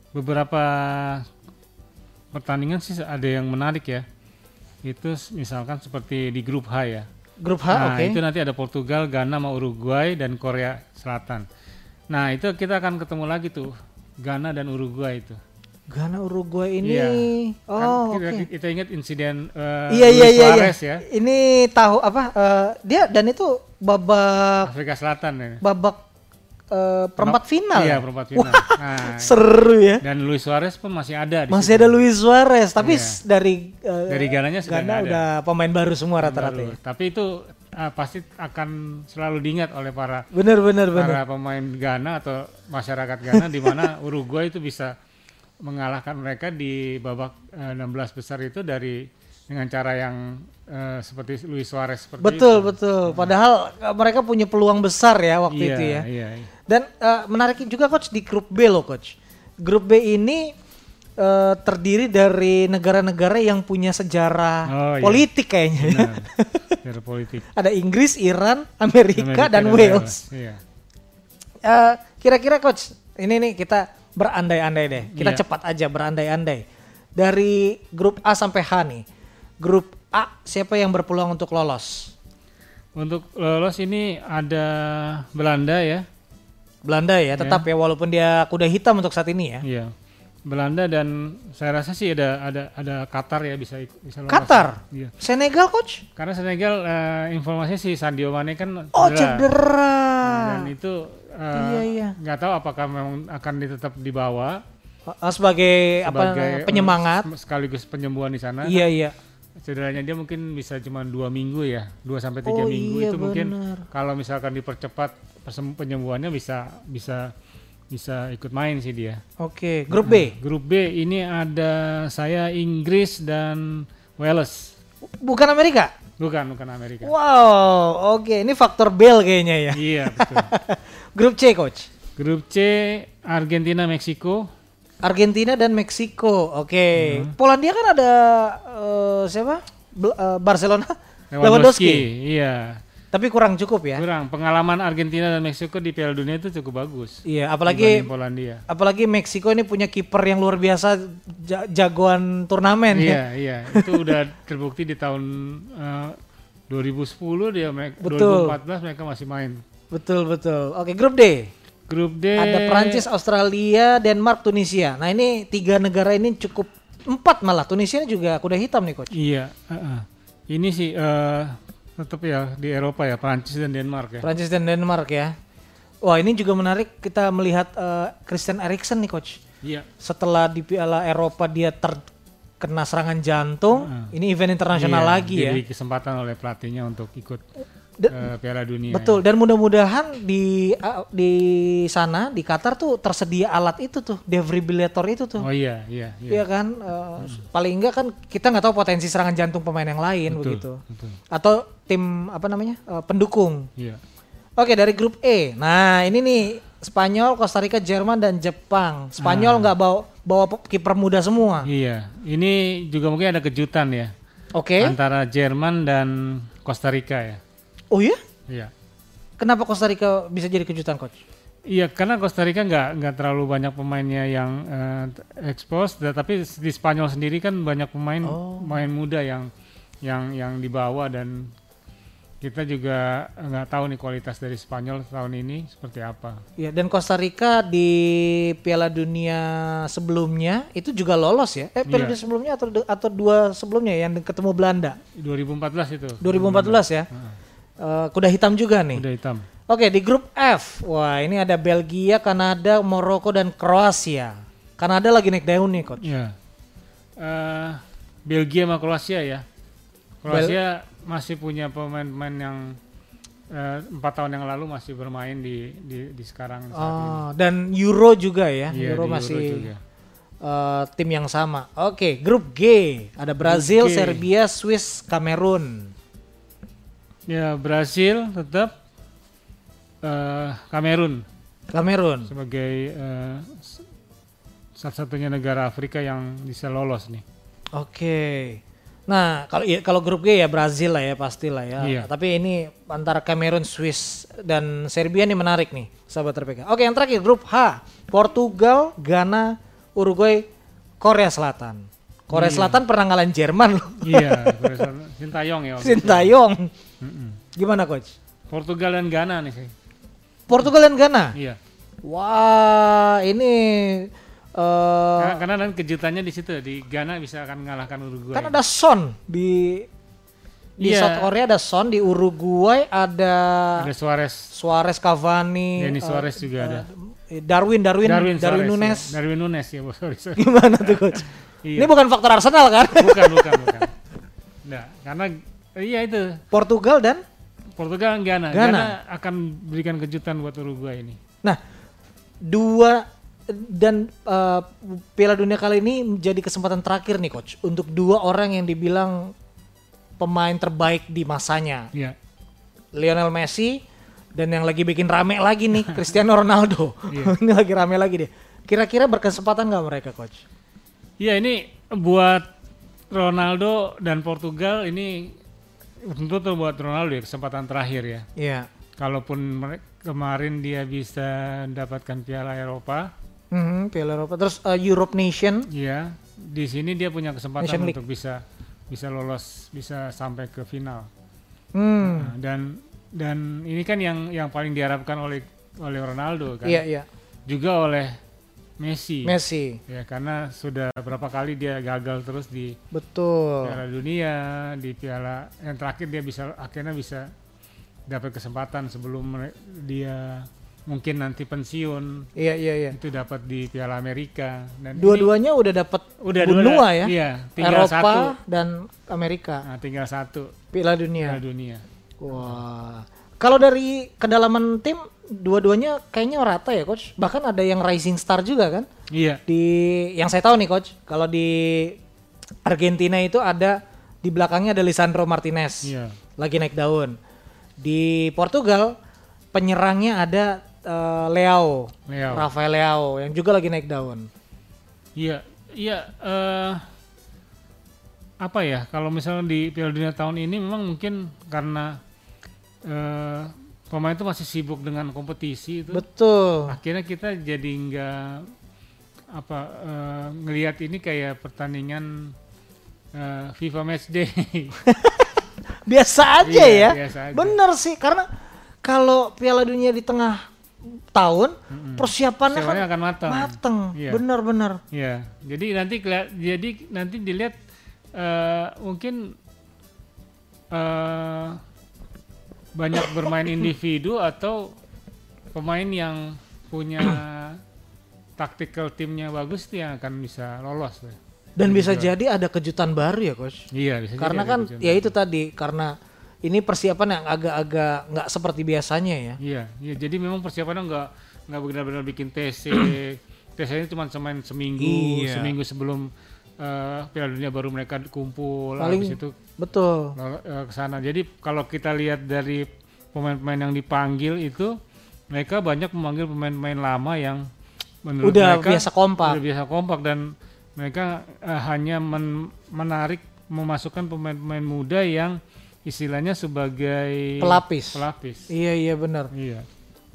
S2: beberapa pertandingan sih ada yang menarik ya. Itu misalkan seperti di grup H ya.
S1: Grup H,
S2: nah,
S1: oke.
S2: itu nanti ada Portugal, Ghana, sama Uruguay dan Korea Selatan. Nah, itu kita akan ketemu lagi tuh Ghana dan Uruguay itu.
S1: Ghana Uruguay ini.
S2: Iya.
S1: Oh,
S2: Kan kita, kita ingat insiden eh,
S1: Iya iya
S2: Luis
S1: iya iya.
S2: Suarez ya,
S1: Ini tahu apa? eh, dia dan itu babak
S2: Afrika Selatan ya.
S1: babak eh, perempat final.
S2: Iya,
S1: ya?
S2: perempat final. Nah,
S1: Seru ya.
S2: dan Luis Suarez pun masih ada di
S1: Masih
S2: situ.
S1: ada Luis Suarez, tapi
S2: Iya.
S1: dari eh,
S2: Dari Gananya sudah
S1: Ghana
S2: ada.
S1: udah pemain baru semua rata-rata. Ya.
S2: Tapi itu ah, pasti akan selalu diingat oleh para
S1: Bener bener bener.
S2: para pemain Ghana atau masyarakat Ghana di mana Uruguay itu bisa mengalahkan mereka di babak eh, 16 besar itu dari dengan cara yang eh, seperti Luis Suarez seperti
S1: Betul
S2: itu.
S1: betul. Padahal eh, mereka punya peluang besar ya waktu
S2: Iya,
S1: itu ya.
S2: Iya, iya.
S1: Dan eh, menarik juga coach di grup B loh coach. Grup B ini eh, terdiri dari negara-negara yang punya sejarah
S2: Oh, iya.
S1: politik kayaknya. ya.
S2: Benar. Secara politik.
S1: Ada Inggris, Iran, Amerika,
S2: Amerika
S1: dan, Wales.
S2: Iya.
S1: Kira-kira coach, ini nih kita berandai-andai deh. Kita
S2: Iya.
S1: cepat aja berandai-andai. Dari grup A sampai H nih. Grup A siapa yang berpeluang untuk lolos?
S2: Untuk lolos ini ada Belanda ya.
S1: Belanda ya, tetap ya walaupun dia kuda hitam untuk saat ini ya.
S2: Iya. Belanda dan saya rasa sih ada ada ada Qatar ya bisa bisa lolos.
S1: Qatar?
S2: Iya.
S1: Senegal coach?
S2: Karena Senegal eh, informasinya si Sadio Mane kan
S1: Oh
S2: cedera.
S1: cedera.
S2: Dan itu eh,
S1: Iya, iya.
S2: nggak tahu apakah memang akan tetap dibawa
S1: sebagai,
S2: sebagai
S1: apa
S2: eh,
S1: penyemangat?
S2: se- sekaligus penyembuhan di sana.
S1: Iya iya.
S2: Cederanya dia mungkin bisa cuma dua minggu ya, dua sampai tiga
S1: Oh,
S2: minggu
S1: iya,
S2: itu mungkin
S1: benar.
S2: kalau misalkan dipercepat penyembuhannya bisa bisa bisa ikut main sih dia.
S1: Oke, grup B.
S2: Grup B ini ada saya Inggris dan Wales.
S1: Bukan Amerika.
S2: Bukan, bukan Amerika.
S1: Wow, oke, ini faktor Bell kayaknya ya.
S2: Iya, betul.
S1: Grup C coach.
S2: Grup C Argentina, Meksiko.
S1: Argentina dan Meksiko. Oke.
S2: Hmm.
S1: Polandia kan ada eh, siapa? Bel- eh, Barcelona.
S2: Lewandowski. Iya.
S1: Tapi kurang cukup ya.
S2: Kurang pengalaman Argentina dan Meksiko di Piala Dunia itu cukup bagus.
S1: Iya, apalagi
S2: Polandia.
S1: apalagi Meksiko ini punya kiper yang luar biasa ja- jagoan turnamen ya.
S2: Iya, iya. Itu udah terbukti di tahun eh, 2010 dia
S1: Betul.
S2: 2014 mereka masih main.
S1: Betul betul. Oke, grup D.
S2: Grup D
S1: Ada Prancis, Australia, Denmark, Tunisia. Nah ini tiga negara ini cukup empat malah. Tunisia juga kuda hitam nih coach.
S2: Iya, heeh. Ini sih eh, tetap ya di Eropa ya, Prancis dan Denmark ya.
S1: Prancis dan Denmark ya. Wah ini juga menarik kita melihat eh, Christian Eriksen nih coach.
S2: Iya.
S1: Setelah di Piala Eropa dia terkena serangan jantung, ini event internasional
S2: Iya,
S1: lagi ya.
S2: Diberi kesempatan oleh pelatihnya untuk ikut Eh, Piala Dunia.
S1: Betul. Dan mudah-mudahan di ah, di sana di Qatar tuh tersedia alat itu tuh, defibrillator itu tuh.
S2: Oh iya, iya, iya.
S1: Iya kan, eh, paling enggak kan kita nggak tahu potensi serangan jantung pemain yang lain
S2: Betul,
S1: begitu.
S2: betul.
S1: Atau tim apa namanya eh, pendukung.
S2: Iya.
S1: Oke dari grup E. Nah ini nih Spanyol, Costa Rica, Jerman dan Jepang. Spanyol nggak bawa bawa pe- kiper muda semua.
S2: Iya. Ini juga mungkin ada kejutan ya
S1: Oke.
S2: antara Jerman dan Costa Rica ya.
S1: Oh ya?
S2: Iya.
S1: Kenapa Costa Rica bisa jadi kejutan coach?
S2: Iya, karena Costa Rica nggak nggak terlalu banyak pemainnya yang eh, expose, tapi di Spanyol sendiri kan banyak pemain
S1: Oh.
S2: pemain muda yang yang yang dibawa dan kita juga nggak tahu nih kualitas dari Spanyol tahun ini seperti apa.
S1: Ya dan Costa Rica di Piala Dunia sebelumnya itu juga lolos ya? Eh Piala
S2: Iya.
S1: Dunia sebelumnya atau atau dua sebelumnya yang ketemu Belanda
S2: 2014 itu.
S1: 2014 ya? Eh, kuda hitam juga nih.
S2: Udah hitam.
S1: Oke di grup F, wah ini ada Belgia, Kanada, Maroko dan Kroasia. Kanada lagi naik daun nih coach.
S2: Iya. Eh, Belgia sama Kroasia ya. Kroasia masih punya pemain-pemain yang eh, empat tahun yang lalu masih bermain di di, di sekarang saat ini.
S1: Oh, dan Euro juga ya,
S2: Iya,
S1: Euro
S2: Euro
S1: masih
S2: juga.
S1: eh, tim yang sama. Oke, grup G ada Brazil,
S2: G.
S1: Serbia, Swiss, Kamerun.
S2: Ya Brasil tetap eh Kamerun
S1: Kamerun.
S2: sebagai s- satu-satunya negara Afrika yang bisa lolos nih.
S1: Oke. Nah, kalau iya, kalau grup G ya Brazil lah ya pastilah ya.
S2: Iya.
S1: Tapi ini antara Kamerun, Swiss dan Serbia nih menarik nih, sahabat RPK. Oke, yang terakhir grup H, Portugal, Ghana, Uruguay, Korea Selatan. Korea Selatan pernah ngalahin Jerman loh.
S2: Iya, Korea Selatan. Sintayong ya.
S1: Sintayong.
S2: Mm-mm.
S1: Gimana coach?
S2: Portugal dan Ghana nih sih.
S1: Portugal dan Ghana.
S2: Iya.
S1: Wah, ini eh,
S2: Karena, karena dan kejutannya di situ di Ghana bisa akan mengalahkan Uruguay.
S1: kan ada Son di di
S2: Iya.
S1: South Korea ada Son, di Uruguay ada,
S2: Ada Suarez,
S1: Suarez, Cavani,
S2: Denis
S1: eh,
S2: Suarez juga ada.
S1: eh, Darwin, Darwin, Darwin,
S2: Suarez, ya.
S1: Nunes.
S2: Darwin Nunes ya, oh, sorry, sorry.
S1: Gimana tuh coach?
S2: Iya.
S1: Ini bukan faktor Arsenal kan?
S2: bukan, bukan, bukan. Nah, karena iya itu
S1: Portugal dan
S2: Portugal Ghana.
S1: Ghana.
S2: Ghana akan berikan kejutan buat Uruguay ini.
S1: Nah, dua dan eh, Piala Dunia kali ini menjadi kesempatan terakhir nih coach untuk dua orang yang dibilang pemain terbaik di masanya.
S2: Iya.
S1: Lionel Messi dan yang lagi bikin rame lagi nih Cristiano Ronaldo. ini lagi rame lagi deh. Kira-kira berkesempatan nggak mereka coach?
S2: Iya, ini buat Ronaldo dan Portugal ini tentu tuh buat Ronaldo ya kesempatan terakhir ya.
S1: Iya.
S2: Kalaupun kemarin dia bisa mendapatkan Piala Eropa,
S1: Mhm, Piala Eropa. Terus eh, Europe Nation.
S2: ya di sini dia punya kesempatan
S1: Nation League.
S2: untuk bisa bisa lolos, bisa sampai ke final.
S1: Hmm.
S2: Nah, dan dan ini kan yang yang paling diharapkan oleh oleh Ronaldo kan,
S1: Iya iya.
S2: juga oleh Messi.
S1: Messi.
S2: Ya karena sudah berapa kali dia gagal terus di
S1: Betul.
S2: Piala Dunia, di Piala yang terakhir dia bisa akhirnya bisa dapat kesempatan sebelum dia mungkin nanti pensiun
S1: Iya iya iya.
S2: itu dapat di Piala Amerika dan
S1: Dua-duanya udah dapat
S2: udah
S1: benua
S2: dua
S1: ya.
S2: Iya, tinggal
S1: Eropa
S2: satu.
S1: dan Amerika.
S2: Nah, tinggal satu
S1: Piala Dunia.
S2: Piala Dunia.
S1: Wah. Kalau dari kedalaman tim dua-duanya kayaknya rata ya coach. Bahkan ada yang rising star juga kan?
S2: Iya.
S1: Di yang saya tahu nih coach, kalau di Argentina itu ada di belakangnya ada Lisandro Martinez.
S2: Iya.
S1: Lagi naik daun. Di Portugal penyerangnya ada eh, Leao,
S2: Leao.
S1: Rafael Leao yang juga lagi naik daun.
S2: Iya, iya. eh apa ya? Kalau misalnya di Piala Dunia tahun ini memang mungkin karena eh pemain itu masih sibuk dengan kompetisi itu,
S1: Betul.
S2: akhirnya kita jadi nggak apa eh, ngelihat ini kayak pertandingan eh, FIFA Match Day.
S1: Biasa aja
S2: Iya,
S1: ya.
S2: biasa aja.
S1: Bener sih karena kalau Piala Dunia di tengah tahun persiapannya kan
S2: Persiapannya akan matang.
S1: mateng.
S2: Iya.
S1: Bener-bener.
S2: Ya, jadi nanti keliat- jadi nanti dilihat eh, mungkin eh, banyak bermain individu atau pemain yang punya tactical timnya bagus yang akan bisa lolos.
S1: Dan bisa jadi ada kejutan baru ya coach.
S2: Iya, bisa jadi
S1: Karena
S2: ada
S1: kan ya itu tadi karena ini persiapan yang agak-agak nggak seperti biasanya ya.
S2: Iya, iya. Jadi memang persiapannya nggak nggak benar-benar bikin TC. TC ini cuma semain seminggu,
S1: Iya.
S2: seminggu sebelum eh, Piala Dunia baru mereka kumpul.
S1: Paling
S2: Habis itu
S1: betul.
S2: eh, ke sana. Jadi kalau kita lihat dari pemain-pemain yang dipanggil itu mereka banyak memanggil pemain-pemain lama yang menurut
S1: Udah
S2: mereka
S1: biasa kompak.
S2: udah biasa kompak dan mereka eh, hanya men- menarik memasukkan pemain-pemain muda yang istilahnya sebagai
S1: Pelapis.
S2: pelapis.
S1: Iya iya benar.
S2: Iya.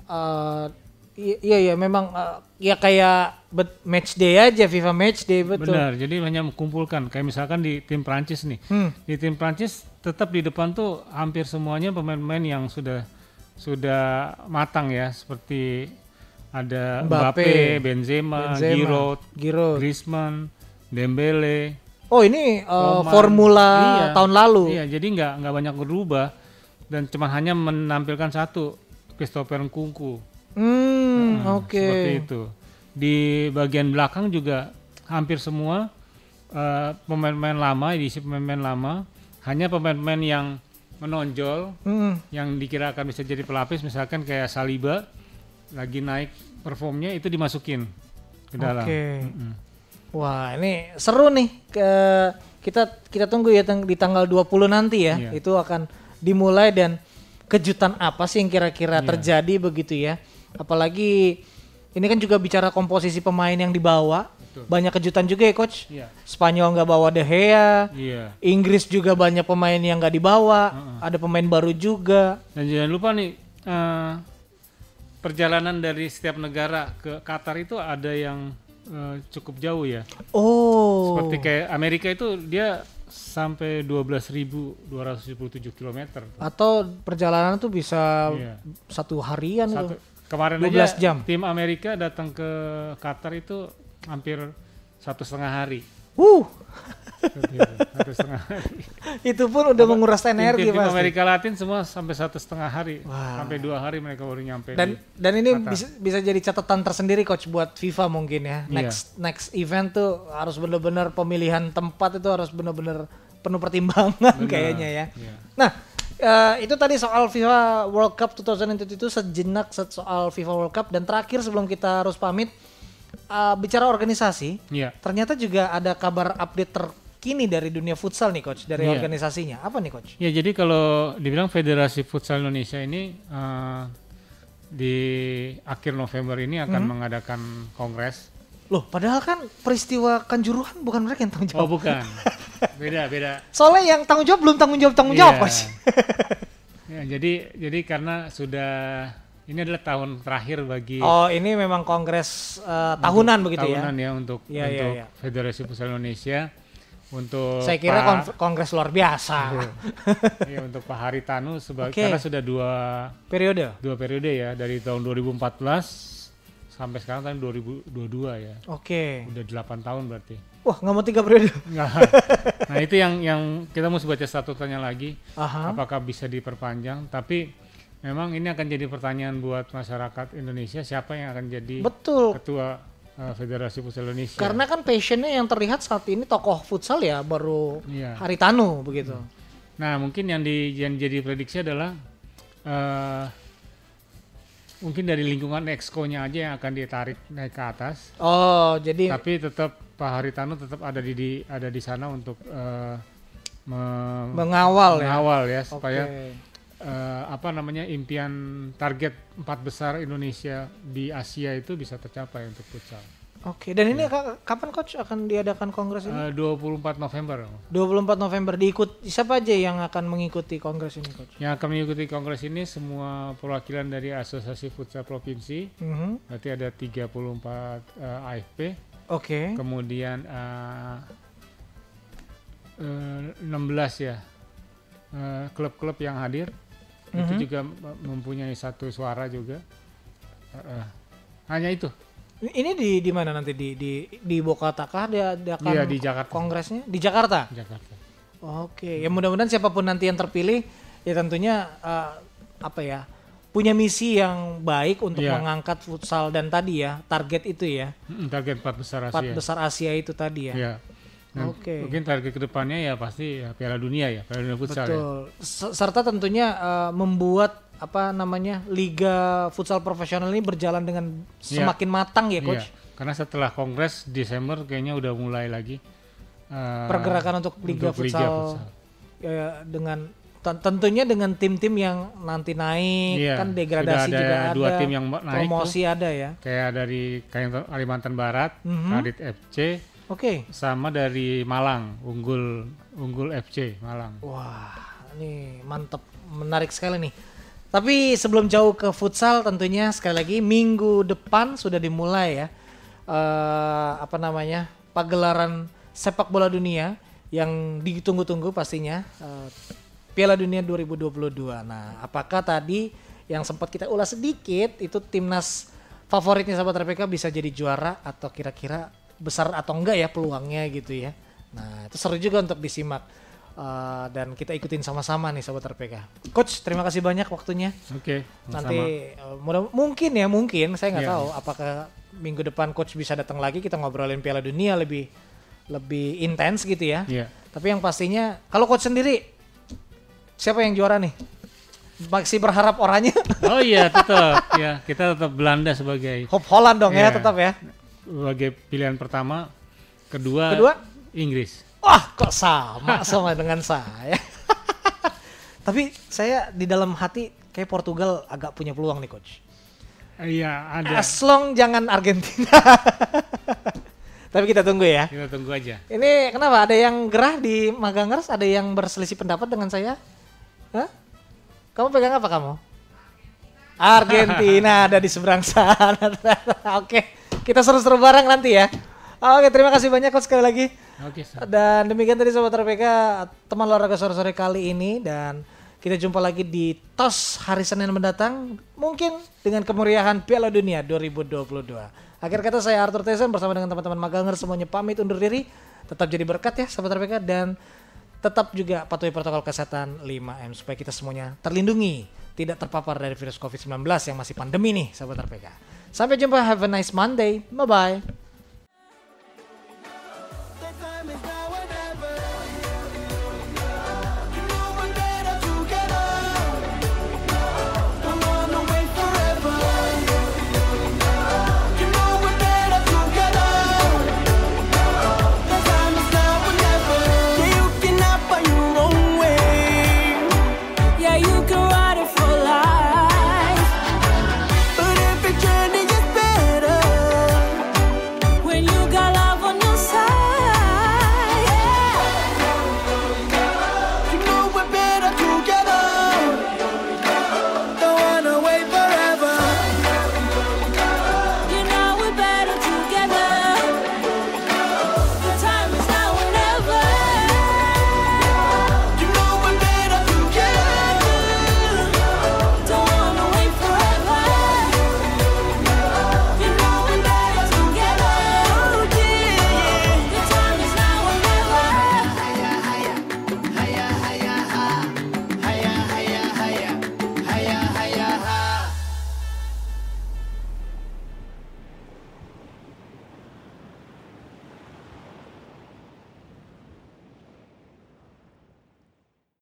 S1: I- iya iya memang eh, ya kayak bet- match day aja FIFA match day betul.
S2: Benar. Jadi hanya mengumpulkan kayak misalkan di tim Prancis nih.
S1: Hmm.
S2: Di tim Prancis tetap di depan tuh hampir semuanya pemain-pemain yang sudah sudah matang ya seperti ada
S1: Mbappe,
S2: Mbappe, Benzema,
S1: Benzema,
S2: Giroud,
S1: Giroud.
S2: Griezmann, Dembele.
S1: Oh ini
S2: Coman.
S1: formula
S2: Iya,
S1: tahun lalu.
S2: Iya, jadi nggak nggak banyak berubah dan cuma hanya menampilkan satu Christopher Nkunku.
S1: Hmm,
S2: Nah,
S1: oke.
S2: Seperti itu. Di bagian belakang juga hampir semua eh, pemain-pemain lama, diisi pemain-pemain lama, hanya pemain-pemain yang menonjol,
S1: Hmm,
S2: yang dikira akan bisa jadi pelapis, misalkan kayak Saliba lagi naik performnya itu dimasukin ke dalam.
S1: Oke.
S2: Mm-mm.
S1: Wah, ini seru nih. Ke kita kita tunggu ya di tanggal 20 nanti ya.
S2: Iya.
S1: Itu akan dimulai dan kejutan apa sih yang kira-kira
S2: Iya.
S1: terjadi begitu ya. Apalagi ini kan juga bicara komposisi pemain yang dibawa. Banyak kejutan juga ya coach.
S2: Iya.
S1: Spanyol nggak bawa De Gea.
S2: Iya.
S1: Inggris juga banyak pemain yang nggak dibawa. Ada pemain baru juga.
S2: Dan jangan lupa nih eh, perjalanan dari setiap negara ke Qatar itu ada yang eh, cukup jauh ya.
S1: Oh.
S2: Seperti kayak Amerika itu dia sampai 12.277 km.
S1: Atau perjalanan tuh bisa
S2: Iya.
S1: satu harian
S2: Satu
S1: tuh.
S2: Kemarin
S1: 12
S2: aja
S1: jam.
S2: tim Amerika datang ke Qatar itu hampir satu setengah hari.
S1: Uh,
S2: satu setengah hari.
S1: itu pun udah menguras energi
S2: Tim-tim
S1: pasti.
S2: Amerika Latin semua sampai satu setengah hari,
S1: Wah.
S2: sampai dua hari mereka baru nyampe.
S1: Dan dan ini
S2: Qatar.
S1: bisa bisa jadi catatan tersendiri coach buat FIFA mungkin ya.
S2: Iya.
S1: Next next event tuh harus bener-bener pemilihan tempat itu harus bener-bener penuh pertimbangan
S2: Benar,
S1: kayaknya ya.
S2: iya.
S1: Nah, eh, itu tadi soal FIFA World Cup 2022 itu sejenak set- soal FIFA World Cup dan terakhir sebelum kita harus pamit eh, bicara organisasi,
S2: Iya.
S1: ternyata juga ada kabar update terkini dari dunia futsal nih coach dari
S2: Iya.
S1: organisasinya. Apa nih coach?
S2: Ya jadi kalau dibilang Federasi Futsal Indonesia ini eh, di akhir November ini akan
S1: Hmm.
S2: mengadakan kongres.
S1: Loh, padahal kan peristiwa kanjuruhan bukan mereka yang tanggung jawab.
S2: Oh bukan, beda beda.
S1: Soalnya yang tanggung jawab belum tanggung jawab tanggung jawab
S2: Iya.
S1: coach.
S2: Ya, jadi jadi karena sudah ini adalah tahun terakhir bagi
S1: Oh, ini memang kongres eh, tahunan begitu
S2: tahunan
S1: ya.
S2: ya untuk
S1: Iya, iya,
S2: untuk
S1: iya.
S2: Federasi Futsal Indonesia untuk
S1: Saya kira
S2: Pak-
S1: kongres luar biasa.
S2: ya, untuk Pak Haritanu sebagai
S1: Oke.
S2: karena sudah dua
S1: Periode.
S2: dua periode ya dari tahun 2014 sampai sekarang tahun 2022 ya.
S1: Oke.
S2: Udah 8 tahun berarti.
S1: Wah, nggak mau tiga periode.
S2: Nggak. nah, itu yang yang kita mesti baca statutanya lagi
S1: Aha.
S2: apakah bisa diperpanjang tapi memang ini akan jadi pertanyaan buat masyarakat Indonesia siapa yang akan jadi
S1: Betul.
S2: ketua uh, Federasi Futsal Indonesia.
S1: Karena kan passionnya yang terlihat saat ini tokoh futsal ya baru
S2: Iya.
S1: Haritanu begitu.
S2: Nah, mungkin yang di yang jadi prediksi adalah eh mungkin dari lingkungan exco-nya aja yang akan ditarik naik ke atas.
S1: Oh, jadi
S2: Tapi tetap Pak Haritanu tetap ada di, di- ada di sana untuk eh, me-
S1: mengawal ya.
S2: mengawal ya
S1: Oke.
S2: supaya eh, apa namanya impian target empat besar Indonesia di Asia itu bisa tercapai untuk futsal.
S1: Oke, dan ini ka- kapan coach akan diadakan kongres ini?
S2: Eh, 24 November
S1: 24 November diikut siapa aja yang akan mengikuti kongres ini coach?
S2: yang akan mengikuti kongres ini semua perwakilan dari Asosiasi Futsal Provinsi
S1: Mhm.
S2: Berarti ada 34 eh, AFP,
S1: Oke.
S2: kemudian eh, eh, 16 ya eh, klub-klub yang hadir. Itu
S1: Mhm.
S2: juga mempunyai satu suara juga. Eh, eh. Hanya itu.
S1: Ini di di mana nanti di di di Bokata kah dia dia akan
S2: Iya, di Jakarta.
S1: kongresnya di Jakarta.
S2: Jakarta.
S1: Oke, ya mudah-mudahan siapa pun nanti yang terpilih ya tentunya eh, apa ya punya misi yang baik untuk
S2: Iya.
S1: mengangkat futsal dan tadi ya target itu ya
S2: Target empat besar
S1: empat
S2: Asia.
S1: besar Asia itu tadi ya.
S2: Ya. Dan
S1: Oke.
S2: Mungkin target ke depannya ya pasti ya Piala Dunia ya, Piala Dunia Futsal ya.
S1: Betul. Se- Serta tentunya eh, membuat apa namanya liga futsal profesional ini berjalan dengan
S2: Iya.
S1: semakin matang ya
S2: Iya.
S1: coach.
S2: Karena setelah Kongres Desember kayaknya udah mulai lagi eh,
S1: Pergerakan untuk liga
S2: untuk
S1: futsal. Ya, dengan ten- tentunya dengan tim-tim yang nanti naik
S2: Iya,
S1: kan degradasi
S2: ada
S1: juga ada.
S2: dua tim yang naik
S1: promosi ada ya.
S2: kayak dari Kalimantan Barat,
S1: Mhm.
S2: Radit FC,
S1: Oke.
S2: sama dari Malang, Unggul Unggul FC Malang.
S1: Wah, ini mantep, menarik sekali nih. Tapi sebelum jauh ke futsal tentunya sekali lagi minggu depan sudah dimulai ya eh apa namanya pagelaran sepak bola dunia yang ditunggu-tunggu pastinya eh, Piala Dunia 2022. Nah, apakah tadi yang sempat kita ulas sedikit itu timnas favoritnya sahabat RPK bisa jadi juara atau kira-kira besar atau enggak ya peluangnya gitu ya. Nah, itu seru juga untuk disimak. Eh, dan kita ikutin sama-sama nih sahabat RPK. Coach, terima kasih banyak waktunya.
S2: Oke,
S1: Nanti
S2: sama.
S1: eh, mudah mungkin ya mungkin saya nggak
S2: Iya.
S1: tahu apakah minggu depan coach bisa datang lagi kita ngobrolin Piala Dunia lebih lebih intens gitu ya.
S2: Iya.
S1: Tapi yang pastinya kalau coach sendiri siapa yang juara nih? Masih berharap orangnya
S2: Oh iya, tetap ya kita tetap Belanda sebagai
S1: Hope Holland dong ya
S2: Iya.
S1: tetap ya.
S2: sebagai pilihan pertama, kedua,
S1: Kedua?
S2: Inggris.
S1: Wah, kok sama sama dengan saya. Tapi saya di dalam hati kayak Portugal agak punya peluang nih coach.
S2: Iya, ada.
S1: As long jangan Argentina. Tapi kita tunggu ya.
S2: Kita tunggu aja.
S1: Ini kenapa ada yang gerah di Magangers? Ada yang berselisih pendapat dengan saya? Hah? Kamu pegang apa kamu? Argentina ada di seberang sana. Oke, kita seru-seru bareng nanti ya. Oke, terima kasih banyak coach sekali lagi.
S2: Oke, Sa.
S1: Dan demikian tadi sobat RPK teman olahraga sore-sore kali ini dan Kita jumpa lagi di TOS hari Senin mendatang. Mungkin dengan kemeriahan Piala Dunia 2022. Akhir kata saya Arthur Tesan bersama dengan teman-teman Maganger semuanya pamit undur diri. Tetap jadi berkat ya sahabat RPK dan tetap juga patuhi protokol kesehatan 5M supaya kita semuanya terlindungi, tidak terpapar dari virus COVID-19 yang masih pandemi nih sahabat RPK. Sampai jumpa, have a nice Monday. Bye-bye.